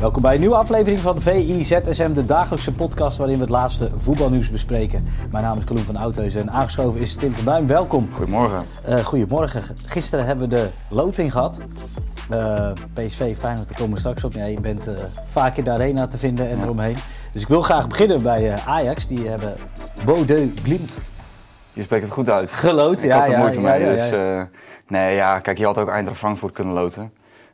Welkom bij een nieuwe aflevering van VIZSM, de dagelijkse podcast waarin we het laatste voetbalnieuws bespreken. Mijn naam is Kaloen van Oudheus en aangeschoven is Tim van Buim. Welkom. Goedemorgen. Uh, goedemorgen. Gisteren hebben we de loting gehad. Uh, PSV, Feyenoord, daar komen we straks op. Ja, je bent uh, vaak in de arena te vinden en eromheen. Dus ik wil graag beginnen bij Ajax. Die hebben Bodeu Glimt. Je spreekt het goed uit. Geloot, ik ja. had er ja, moeite ja, mee. ja, dus, nee, ja, kijk, je had ook Eintracht Frankfurt kunnen loten.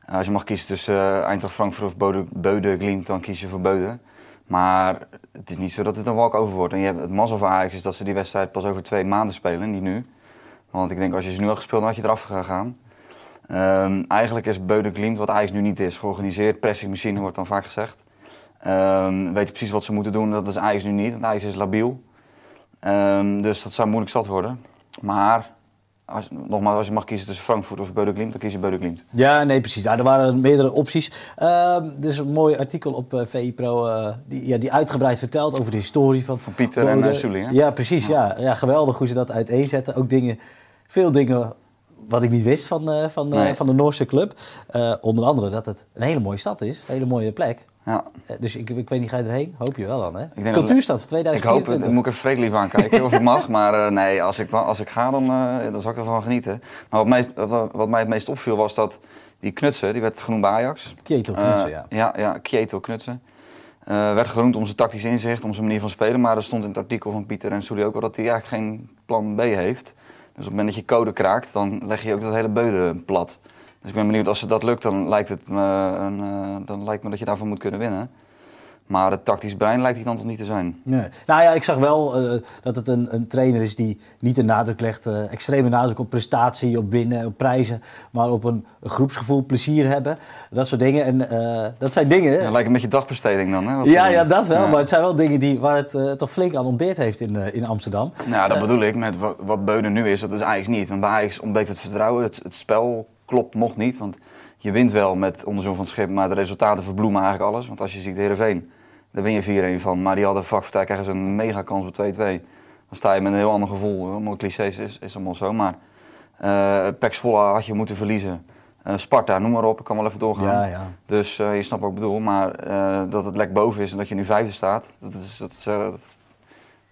Uh, als je mag kiezen tussen uh, Eintracht Frankfurt of Bode, Beude Glimt, dan kies je voor Beude. Maar het is niet zo dat het een walk-over wordt. En je hebt het mazzel van Ajax is dat ze die wedstrijd pas over twee maanden spelen, niet nu. Want ik denk als je ze nu had gespeeld, dan had je eraf gegaan. Um, eigenlijk is Beude Glimt wat Ajax nu niet is. Georganiseerd, pressingmachine wordt dan vaak gezegd. Um, weet je precies wat ze moeten doen, dat is Ajax nu niet. Want Ajax is labiel. Um, dus dat zou moeilijk zat worden. Maar als, nogmaals, als je mag kiezen tussen Frankfurt of Beude Glimt, dan kies je Beude Glimt. Ja, nee, precies. Nou, er waren meerdere opties. Uh, er is een mooi artikel op uh, VI Pro uh, die, ja, die uitgebreid vertelt over de historie van... Van Pieter Bode. en uh, Ja, precies. Ja. Ja. ja, geweldig hoe ze dat uiteenzetten. Ook dingen, veel dingen wat ik niet wist van, van, nee. van de Noorse club. onder andere dat het een hele mooie stad is. Een hele mooie plek. Ja. Dus ik, ik weet niet, ga je erheen? Hoop je wel dan, hè? Cultuurstad 2024. Ik hoop moet ik even vredelief aankijken of ik mag. Maar uh, nee, als ik, als ik ga, dan, uh, dan zal ik ervan genieten. Maar wat mij, wat, mij het meest opviel was dat die Knutsen, die werd genoemd bij Ajax. Kjetil Knutsen, uh, ja. Ja, ja Knutsen. werd genoemd om zijn tactisch inzicht, om zijn manier van spelen. Maar er stond in het artikel van Pieter en Sully ook al dat hij eigenlijk geen plan B heeft. Dus op het moment dat je code kraakt, dan leg je ook dat hele beude plat. Dus ik ben benieuwd, als het dat lukt, dan lijkt het me, een, uh, dan lijkt me dat je daarvoor moet kunnen winnen. Maar het tactisch brein lijkt hij dan toch niet te zijn. Nee. Nou ja, ik zag wel uh, dat het een, een, trainer is die niet de nadruk legt, uh, extreme nadruk op prestatie, op winnen, op prijzen, maar op een, groepsgevoel, plezier hebben. Dat soort dingen. En uh, dat zijn dingen. Ja, lijkt een beetje dagbesteding dan, hè? Ja, ja, dat wel. Ja. Maar het zijn wel dingen die, waar het toch flink aan ontbeerd heeft in, in Amsterdam. Nou, dat bedoel ik met wat, wat Beuden nu is, dat is eigenlijk niet. Want bij Ajax ontbreekt het vertrouwen, het, het spel klopt nog niet. Want je wint wel met onderzoek van het schip, maar de resultaten verbloemen eigenlijk alles. Want als je ziet de Heerenveen, daar win je 4-1 van. Maar die hadden tijd krijgen ze een mega kans op 2-2. Dan sta je met een heel ander gevoel. Allemaal clichés is, is allemaal zo. Maar uh, Pek Zwolle had je moeten verliezen. Uh, Sparta, noem maar op. Ik kan wel even doorgaan. Ja, ja. Dus uh, je snapt wat ik bedoel. Maar uh, dat het lek boven is en dat je nu vijfde staat, dat is, dat is, dat,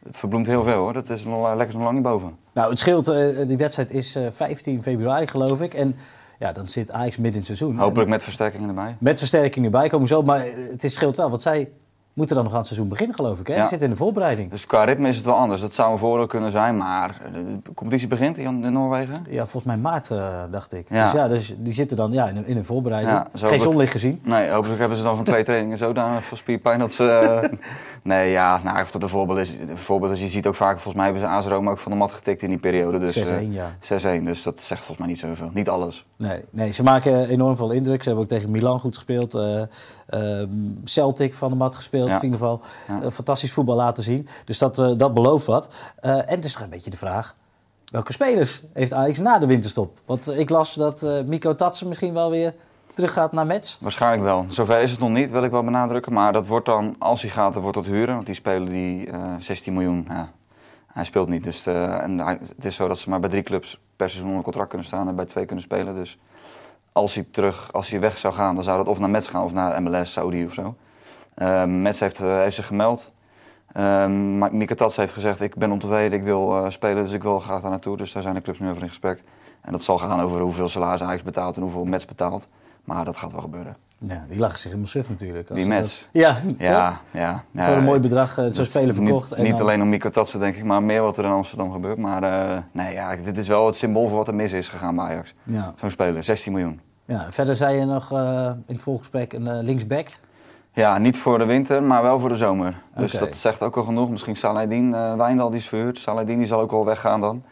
het verbloemt heel veel hoor. Dat is nog, lekker nog lang niet boven. Nou, het scheelt. die wedstrijd is 15 februari geloof ik. En ja, dan zit Ajax midden in het seizoen. Hopelijk met versterkingen erbij. Met versterkingen erbij komen zo. Maar het is, scheelt wel, want zij moeten dan nog aan het seizoen beginnen, geloof ik. Hè? Ja. Die zitten in de voorbereiding. Dus qua ritme is het wel anders. Dat zou een voordeel kunnen zijn. Maar de competitie begint in Noorwegen? Ja, volgens mij maart, uh, dacht ik. Ja. Dus ja, dus die zitten dan ja, in, in een voorbereiding. Ja, Geen zonlicht gezien. Nee, hopelijk hebben ze dan van twee trainingen zodanig van spierpijn dat ze... Uh, nee, ja, nou, of dat een voorbeeld is. Een voorbeeld is, je ziet ook vaak, volgens mij hebben ze AS Roma ook van de mat getikt in die periode. Dus, 6-1, uh, ja. 6-1, dus dat zegt volgens mij niet zoveel. Niet alles. Nee, nee, ze maken enorm veel indruk. Ze hebben ook tegen Milan goed gespeeld. Uh, Celtic van de mat gespeeld, ja. in ieder geval. Ja. Uh, fantastisch voetbal laten zien. Dus dat, uh, dat belooft wat. Uh, en het is toch een beetje de vraag... welke spelers heeft Ajax na de winterstop? Want ik las dat Miko Tatsen misschien wel weer teruggaat naar Mets. Waarschijnlijk wel. Zover is het nog niet, wil ik wel benadrukken. Maar dat wordt dan, als hij gaat, dan wordt dat huren. Want die spelen die 16 miljoen. Ja, hij speelt niet. Dus en het is zo dat ze maar bij drie clubs per seizoen onder contract kunnen staan... en bij twee kunnen spelen. Dus als hij terug, als hij weg zou gaan... dan zou dat of naar Mets gaan of naar MLS, Saudi of zo. Uh, Mets heeft, uh, heeft zich gemeld. Uh, Mika Tats heeft gezegd, ik ben ontevreden, ik wil uh, spelen, dus ik wil graag daar naartoe. Dus daar zijn de clubs nu over in gesprek. En dat zal gaan over hoeveel salaris Ajax betaalt en hoeveel Mets betaalt. Maar dat gaat wel gebeuren. Ja, die lachen zich helemaal suf natuurlijk. Die Mets? Dat... Ja, ja, ja, ja. Voor een mooi bedrag uh, spelen verkocht. Niet, en niet dan... alleen om Mika Tatsen denk ik, maar meer wat er in Amsterdam gebeurt. Maar uh, nee, ja, dit is wel het symbool voor wat er mis is gegaan bij Ajax. Ja. Zo'n speler, 16 miljoen. Ja, verder zei je nog uh, in het volgesprek een linksback. Ja, niet voor de winter, maar wel voor de zomer. Dus okay. dat zegt ook al genoeg. Misschien Saladin, uh, Wijndal die is verhuurd. Saladin die zal ook wel weggaan dan.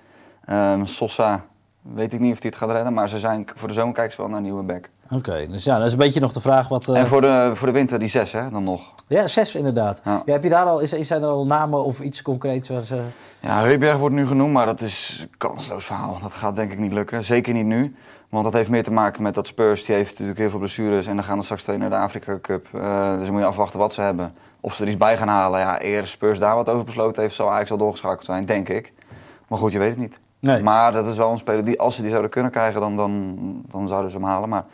Um, Sosa weet ik niet of hij het gaat redden. Maar ze zijn, voor de zomer kijken ze wel naar een nieuwe back. Oké, dus ja, dat is een beetje nog de vraag wat... En voor de, voor de winter die zes, hè, dan nog. Ja, zes inderdaad. Ja. heb je daar al, is, zijn er al namen of iets concreets waar ze... Ja, Heuberg wordt nu genoemd, maar dat is een kansloos verhaal. Dat gaat denk ik niet lukken. Zeker niet nu. Want dat heeft meer te maken met dat Spurs, die heeft natuurlijk heel veel blessures. En dan gaan er straks twee naar de Afrika Cup. Uh, dus dan moet je afwachten wat ze hebben. Of ze er iets bij gaan halen. Ja, eer Spurs daar wat over besloten heeft, zal eigenlijk al doorgeschakeld zijn, denk ik. Maar goed, je weet het niet. Nee. Maar dat is wel een speler die, als ze die zouden kunnen krijgen, dan, dan, dan zouden ze hem halen. Maar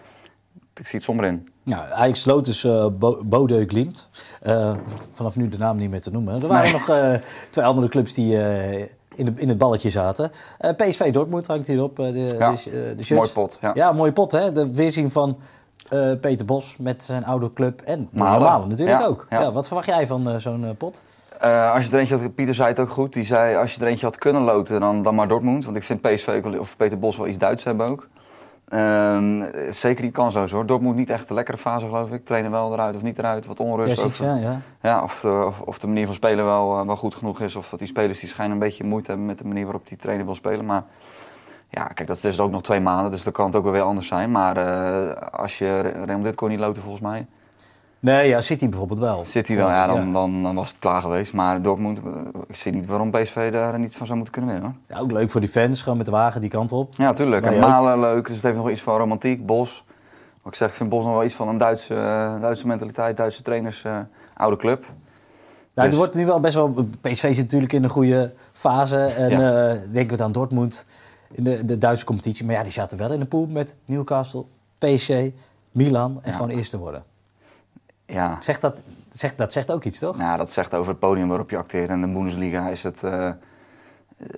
ik zie het somber in. Ja, eigenlijk sloot dus uh, Bode Glimt. Uh, vanaf nu de naam niet meer te noemen. Er waren nog uh, twee andere clubs die in, de, in het balletje zaten. PSV Dortmund hangt hierop. de, ja, de, de mooi pot. Ja. ja, mooi pot hè. De weerzien van Peter Bos met zijn oude club. En Malen natuurlijk ook. Ja. wat verwacht jij van zo'n pot? Uh, als je er eentje had, Pieter zei het ook goed. Die zei, als je er eentje had kunnen loten, dan, dan maar Dortmund. Want ik vind PSV of Peter Bos wel iets Duits hebben ook. Uh, zeker niet kansloos hoor. Dortmund niet echt de lekkere fase geloof ik. Trainen wel eruit of niet eruit. Wat onrust. of, ja, ja. Ja, of, de, of, of, de manier van spelen wel, uh, wel goed genoeg is. Of dat die spelers die schijnen een beetje moeite hebben met de manier waarop die trainer wil spelen. Maar ja, kijk, dat is ook nog twee maanden. Dus dan kan het ook wel weer anders zijn. Maar uh, als je Real dit kon niet loten volgens mij. Nee, ja, City bijvoorbeeld wel. City wel, ja, dan, Dan, dan was het klaar geweest. Maar Dortmund, ik zie niet waarom PSV daar niet van zou moeten kunnen winnen. Hoor. Ja, ook leuk voor die fans, gewoon met de wagen die kant op. Ja, tuurlijk. En Malen leuk, dus het heeft nog iets van romantiek. Bos, wat ik zeg, ik vind Bos nog wel iets van een Duitse, uh, Duitse mentaliteit, Duitse trainers, uh, oude club. Nou, dus... er wordt nu wel best wel... PSV zit natuurlijk in een goede fase. En ja. uh, denken we aan Dortmund in de, de Duitse competitie. Maar ja, die zaten wel in de pool met Newcastle, PSG, Milan en ja. gewoon eerste worden. Ja. Zegt dat, zegt, dat zegt ook iets, toch? Ja, dat zegt over het podium waarop je acteert. En de Bundesliga is het... Uh,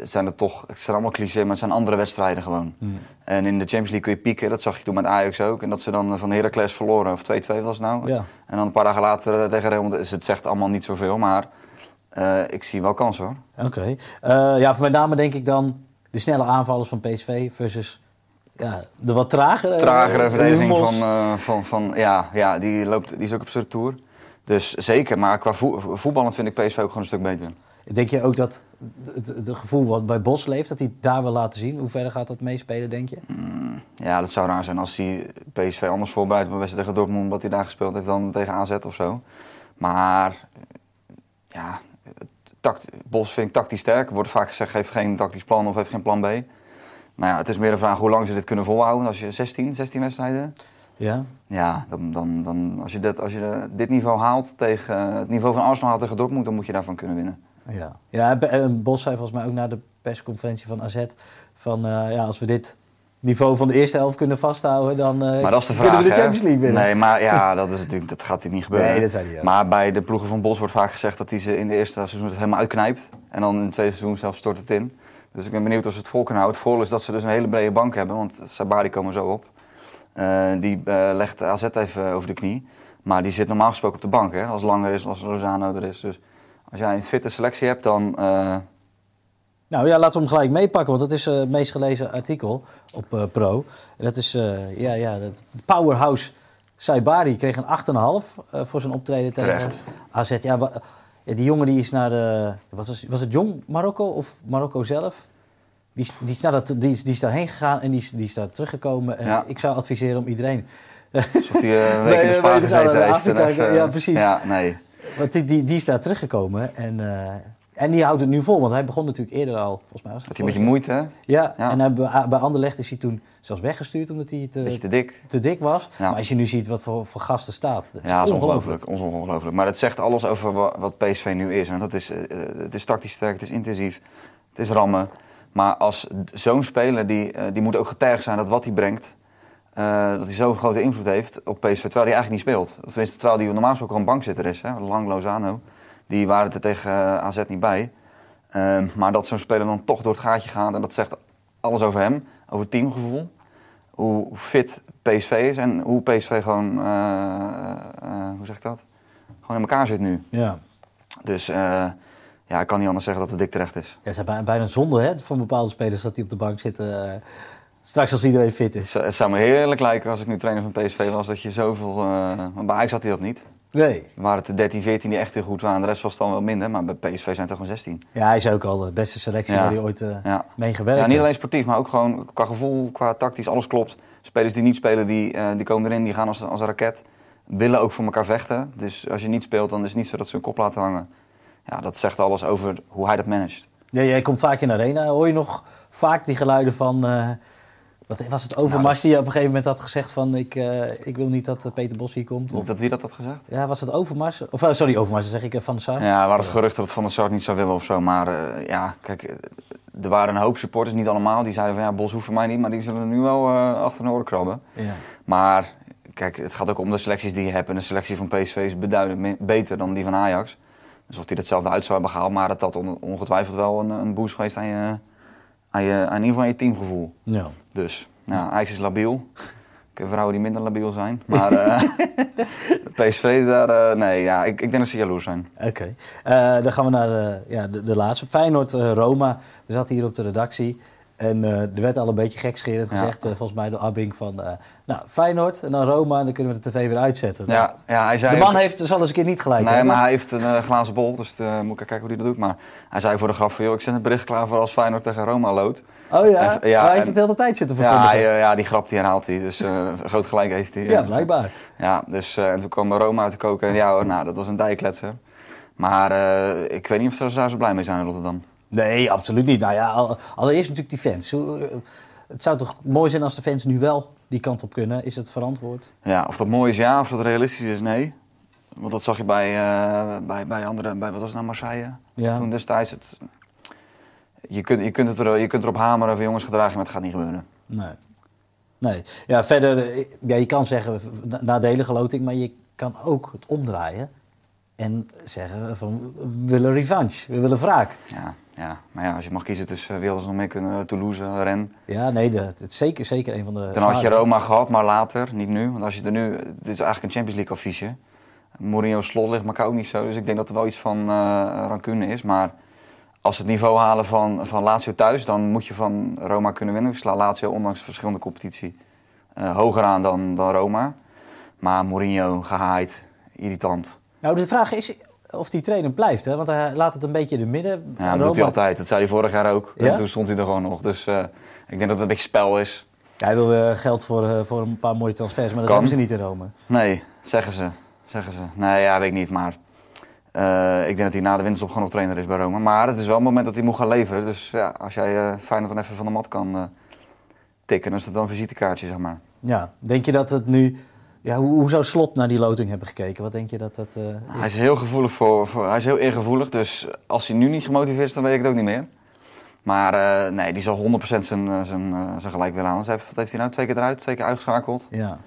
zijn het toch... Het zijn allemaal cliché, maar het zijn andere wedstrijden gewoon. Hmm. En in de Champions League kun je pieken. Dat zag je toen met Ajax ook. En dat ze dan van Heracles verloren. Of 2-2 was het nou. Ja. En dan een paar dagen later tegen Real dus Het zegt allemaal niet zoveel, maar... Uh, ik zie wel kansen hoor. Oké. Okay. Uh, ja, met name denk ik dan de snelle aanvallers van PSV versus ja, de wat tragere... Tragere verdediging van, uh, van, van... Ja, ja die, loopt, die is ook op zijn tour. Dus zeker, maar qua vo voetballend vind ik PSV ook gewoon een stuk beter. Denk je ook dat het, het, gevoel wat bij Bos leeft, dat hij daar wil laten zien? Hoe verder gaat dat meespelen, denk je? Mm, ja, dat zou raar zijn als hij PSV anders voorbereidt op een wedstrijd tegen Dortmund, omdat hij daar gespeeld heeft dan tegen AZ of zo. Maar ja, tact, Bos vind ik tactisch sterk. Er wordt vaak gezegd, geef geen tactisch plan of heeft geen plan B. Nou ja, het is meer een vraag hoe lang ze dit kunnen volhouden. Als je 16, 16 wedstrijden. Ja. Ja, dan, dan, dan, als je, dit, als je dit niveau haalt tegen het niveau van Arsenal haalt tegen Dortmund, dan moet je daarvan kunnen winnen. Ja, ja en Bos zei volgens mij ook na de persconferentie van AZ van uh, ja, als we dit niveau van de eerste helft kunnen vasthouden, dan uh, maar dat is de vraag, kunnen we de Champions League winnen. Nee, maar ja, dat, is natuurlijk, dat gaat niet gebeuren. Nee, dat zei hij ook. Maar bij de ploegen van Bos wordt vaak gezegd dat hij ze in de eerste seizoen het helemaal uitknijpt. En dan in het tweede seizoen zelf stort het in. Dus ik ben benieuwd of ze het vol kunnen houden. Het vol is dat ze dus een hele brede bank hebben, want Sabari komen zo op. Uh, die uh, legt AZ even over de knie. Maar die zit normaal gesproken op de bank, hè, als Langer is, als Lozano er is. Dus als jij een fitte selectie hebt, dan... Uh... Nou ja, laten we hem gelijk meepakken, want dat is het meest gelezen artikel op Pro. Dat is, ja, ja, dat Powerhouse Saibari kreeg een 8,5 voor zijn optreden tegen Terecht. AZ. Ja, die jongen die is naar de. Was, was het jong Marokko of Marokko zelf? Die, die, is, naar dat, die, is, die is daarheen gegaan en die, die is daar teruggekomen. En ja. ik zou adviseren om iedereen. Alsof hij een week in de Spa gezeten heeft. Afrika, even, ja, precies. Ja, nee. Want die, die, die is daar teruggekomen. En, uh, en die houdt het nu vol, want hij begon natuurlijk eerder al, volgens mij was het. Had hij een beetje moeite, hè? Ja, ja. en hij, bij, Anderlecht is hij toen zelfs weggestuurd omdat hij te, te dik. te dik was. Ja. Maar als je nu ziet wat voor, voor gasten staat, dat is ja, ongelooflijk. is ongelooflijk. Maar het zegt alles over wat PSV nu is. En dat is, uh, het is tactisch sterk, het is intensief, het is rammen. Maar als zo'n speler, die, uh, die moet ook getuigd zijn dat wat hij brengt, uh, dat hij zo'n grote invloed heeft op PSV, terwijl hij eigenlijk niet speelt. Of tenminste, terwijl hij normaal gesproken een bankzitter is. Hè? Lang Lozano, die waren er tegen AZ niet bij. Uh, maar dat zo'n speler dan toch door het gaatje gaat en dat zegt alles over hem, over het teamgevoel. Hoe fit PSV is en hoe PSV gewoon, uh, uh, hoe zeg ik dat? Gewoon in elkaar zit nu. Ja. Dus ja, ik kan niet anders zeggen dat het dik terecht is. Ja, het is bijna zonde hè, van bepaalde spelers dat die op de bank zitten. straks als iedereen fit is. Het, zou me heerlijk lijken als ik nu trainer van PSV was, dat je zoveel... bij Ajax had hij dat niet. Nee. Er waren het de 13, 14 die echt heel goed waren. De rest was dan wel minder. Maar bij PSV zijn het toch gewoon 16. Ja, hij is ook al de beste selectie Ja. waar hij ooit eh Ja. mee gewerkt Ja, niet alleen sportief, maar ook gewoon qua gevoel, qua tactisch, alles klopt. Spelers die niet spelen, die, eh, die komen erin, die gaan als, als een raket. Willen ook voor elkaar vechten. Dus als je niet speelt, dan is het niet zo dat ze hun kop laten hangen. Ja, dat zegt alles over hoe hij dat managt. Ja, jij komt vaak in de arena. Hoor je nog vaak die geluiden van... eh, wat was het Overmars Nou, dat- die op een gegeven moment had gezegd van... ik, eh, ik wil niet dat eh, Peter Bos hier komt? Of, dat wie dat had gezegd? ja, was het Overmars? Of eh, sorry, Overmars, dat zeg ik eh, Van de Sar. Ja, er waren het gerucht dat Van der Sar niet zou willen of zo. Maar ja, kijk, er waren een hoop supporters, niet allemaal. Die zeiden van ja, Bos hoeft voor mij niet. Maar die zullen nu wel achter hun oren krabben. Ja. Maar kijk, het gaat ook om de selecties die je hebt. En de selectie van PSV is beduidend beter dan die van Ajax. Dus of die hetzelfde uit zou hebben gehaald. Maar had on- ongetwijfeld wel een, een boost geweest aan, je, aan, je, aan in ieder geval je teamgevoel. Ja. Dus, nou, Ajax is labiel. Ik heb vrouwen die minder labiel zijn. Maar eh, PSV, daar, eh, nee, ja, ik, ik denk dat ze jaloers zijn. Oké. Eh, dan gaan we naar ja, de, de laatste. Feyenoord-Roma. we zaten hier op de redactie. En eh, er werd al een beetje gekscherend Ja. gezegd, eh, volgens mij door Abing, van... eh, nou, Feyenoord en dan Roma en dan kunnen we de tv weer uitzetten. Ja, ja hij zei de man ook- heeft zal eens een keer niet gelijk Nee, hebben. maar hij heeft een glazen bol, dus moet ik kijken hoe hij dat doet. Maar hij zei voor de grap van, joh, ik zet een bericht klaar voor als Feyenoord tegen Roma loodt. Oh ja? En- ja, hij heeft het de hele tijd zitten Ja, verkondigen. hij, eh, ja, die grap die herhaalt hij, dus groot gelijk heeft hij. ja, blijkbaar. Ja, dus en toen kwam Roma uit de koken en ja hoor, nou, dat was een dijkletser. Maar ik weet niet of ze daar zo blij mee zijn in Rotterdam. Nee, absoluut niet. Nou ja, al- allereerst natuurlijk die fans. Eh, Het zou toch mooi zijn als de fans nu wel die kant op kunnen? Is het verantwoord? Ja, of dat mooi is ja, of dat realistisch is nee. Want dat zag je bij, eh, bij, bij andere, bij, wat was het nou, Marseille? Ja. Toen destijds, het, je, kunt, je, kunt het er, je kunt erop hameren van jongens gedragen, maar het gaat niet gebeuren. Nee. Nee. Ja, verder, eh, ja, je kan zeggen na- nadelige loting, maar je kan ook het omdraaien. En zeggen van, we willen revanche, we willen wraak. Ja, ja. maar ja, als je mag kiezen tussen ze nog meer kunnen, Toulouse, Rennes. Ja, nee, dat het is zeker, zeker een van de... Dan had je Roma gehad, maar later, niet nu. Want als je er nu, dit is eigenlijk een Champions League affiche. Mourinho's slot ligt elkaar ook niet zo, dus ik denk dat er wel iets van eh rancune is. Maar als ze het niveau halen van, van Lazio thuis, dan moet je van Roma kunnen winnen. Ik sla Lazio ondanks verschillende competitie eh, hoger aan dan, dan Roma. Maar Mourinho, gehaaid, irritant. Nou, de vraag is of die trainer blijft, hè? want hij laat het een beetje in de midden. Ja, dat doet hij altijd. Dat zei hij vorig jaar ook. Ja? En toen stond hij er gewoon nog. Dus eh, ik denk dat het een beetje spel is. Hij wil eh, geld voor, eh, voor een paar mooie transfers, maar dat hebben ze niet in Rome. Nee, zeggen ze. Zeggen ze. Nee, ja, weet ik niet. Maar ik denk dat hij na de winterstop gewoon nog trainer is bij Rome. Maar het is wel een moment dat hij moet gaan leveren. Dus ja, als jij eh Feyenoord dan even van de mat kan tikken, dan is dat dan een visitekaartje, zeg maar. Ja, denk je dat het nu... Ja, hoe, hoe zou Slot naar die loting hebben gekeken? Wat denk je dat dat eh, Hij is? heel gevoelig voor, voor, hij is heel eergevoelig. Dus als hij nu niet gemotiveerd is, dan weet ik het ook niet meer. Maar eh, nee, die zal 100% zijn, eh, zijn, zijn gelijk willen halen. Heeft, wat heeft hij nou? Twee keer eruit, twee keer uitgeschakeld. Ja,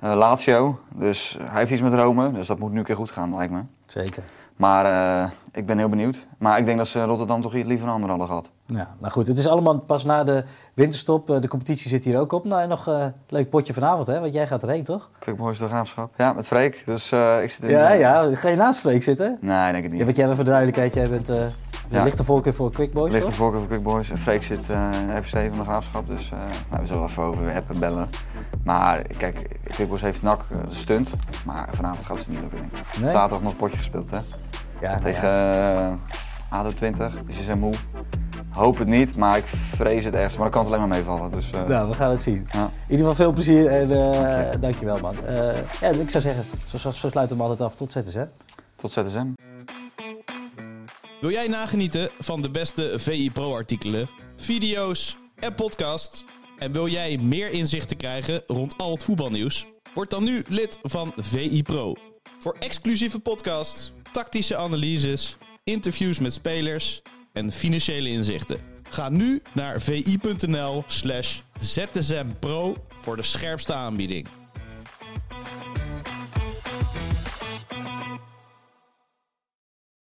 Eh, Lazio, dus hij heeft iets met Rome. Dus dat moet nu een keer goed gaan, lijkt me. zeker. Maar ik ben heel benieuwd. Maar ik denk dat ze Rotterdam toch liever een ander hadden gehad. Ja, nou goed, het is allemaal pas na de winterstop. Eh, De competitie zit hier ook op. Nou, en nog een leuk potje vanavond, hè? Want jij gaat erheen, toch? Quick Boys de Graafschap. Ja, met Freek. Dus eh, ik zit in... Ja, ja. Ga je naast Freek zitten? Nee, denk ik Ja, niet. want jij, even voor de duidelijkheid, jij bent... eh de Ja. lichte voorkeur voor Quick Boys, Ligt de toch? voorkeur voor Quick Boys. En Freek zit eh, in de FC van de Graafschap. Dus eh, nou, we zullen even over appen bellen. Maar kijk, Quick Boys heeft eh, de stunt. Maar vanavond gaat het niet lukken, denk ik. Nee? Zaterdag nog een potje gespeeld, hè. Ja, nou Tegen ja. eh ADO 20. Dus je zijn moe. Hoop het niet, maar ik vrees het ergst. Maar dan kan het alleen maar meevallen. Dus eh, Nou, we gaan het zien. ja. In ieder geval veel plezier en eh Dank je. dankjewel, man. Eh, ja, ik zou zeggen, zo, zo, zo sluiten we hem altijd af. Tot hè? tot ZSM. Wil jij nagenieten van de beste VI Pro artikelen, video's en podcasts? En wil jij meer inzichten krijgen rond al het voetbalnieuws? Word dan nu lid van VI Pro. Voor exclusieve podcasts, tactische analyses, interviews met spelers en financiële inzichten. Ga nu naar vi.nl slash zsmpro voor de scherpste aanbieding.